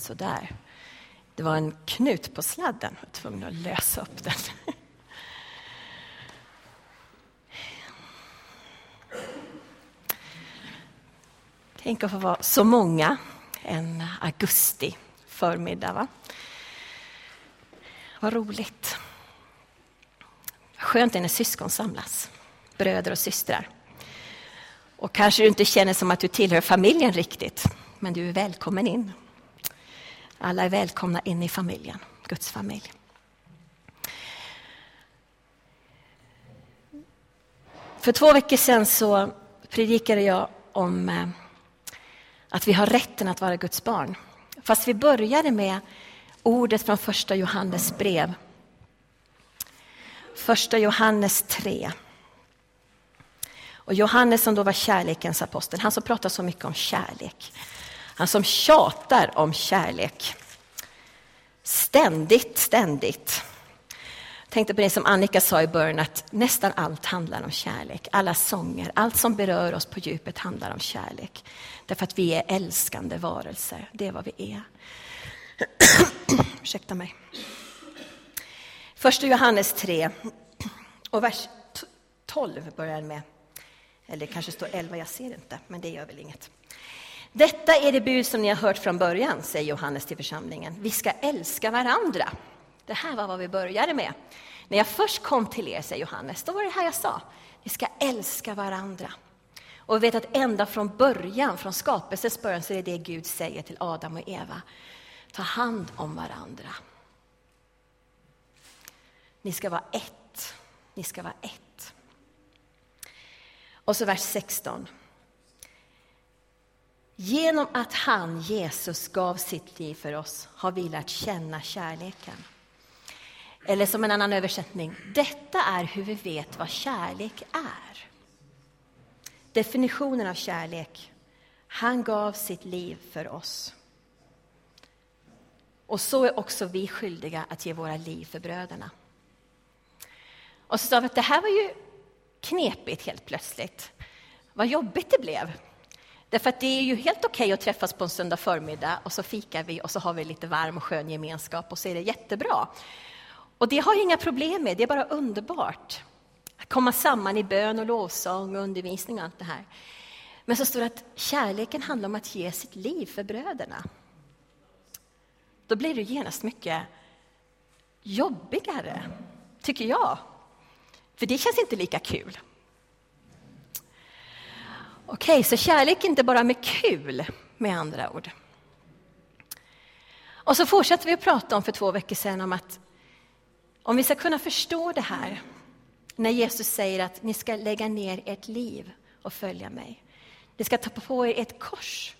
sådär. Det var en knut på sladden, jag var tvungen att lösa upp den. Tänk att få vara så många en augusti förmiddag. Va? Vad roligt. Skönt är när syskon samlas, bröder och systrar. Och kanske du inte känner som att du tillhör familjen riktigt, men du är välkommen in. Alla är välkomna in i familjen, Guds familj. För två veckor sedan så predikade jag om eh, att vi har rätten att vara Guds barn. Fast vi började med ordet från första Johannes brev. Första Johannes 3. Och Johannes som då var kärlekens apostel, han som pratar så mycket om kärlek. Han som tjatar om kärlek. Ständigt, ständigt. Jag tänkte på det som Annika sa i början, att nästan allt handlar om kärlek. Alla sånger, allt som berör oss på djupet handlar om kärlek. Därför att vi är älskande varelser, det är vad vi är. Ursäkta mig. Första Johannes 3 och vers 12 börjar med. Eller det kanske står 11, jag ser inte, men det gör väl inget. Detta är det bud som ni har hört från början, säger Johannes till församlingen. Vi ska älska varandra. Det här var vad vi började med. När jag först kom till er, säger Johannes, då var det här jag sa. Vi ska älska varandra. Och vi vet att ända från början, från skapelsens början, så är det det Gud säger till Adam och Eva. Ta hand om varandra. Ni ska vara ett. Ni ska vara ett. Och så vers 16. Genom att han, Jesus, gav sitt liv för oss har vi lärt känna kärleken. Eller som en annan översättning, detta är hur vi vet vad kärlek är. Definitionen av kärlek. Han gav sitt liv för oss. Och så är också vi skyldiga att ge våra liv för bröderna. Och så sa vi att det här var ju knepigt helt plötsligt. Vad jobbigt det blev. Därför att det är ju helt okej okay att träffas på en söndag förmiddag och så fikar vi och så har vi lite varm och skön gemenskap och så är det jättebra. Och det har jag inga problem med, det är bara underbart. Att komma samman i bön och lovsång och undervisning och allt det här. Men så står det att kärleken handlar om att ge sitt liv för bröderna. Då blir det genast mycket jobbigare, tycker jag. För det känns inte lika kul. Okej, så kärlek är inte bara med kul, med andra ord. Och så fortsatte vi att prata om för två veckor sedan om att om vi ska kunna förstå det här, när Jesus säger att ni ska lägga ner ert liv och följa mig. Ni ska ta på er ett kors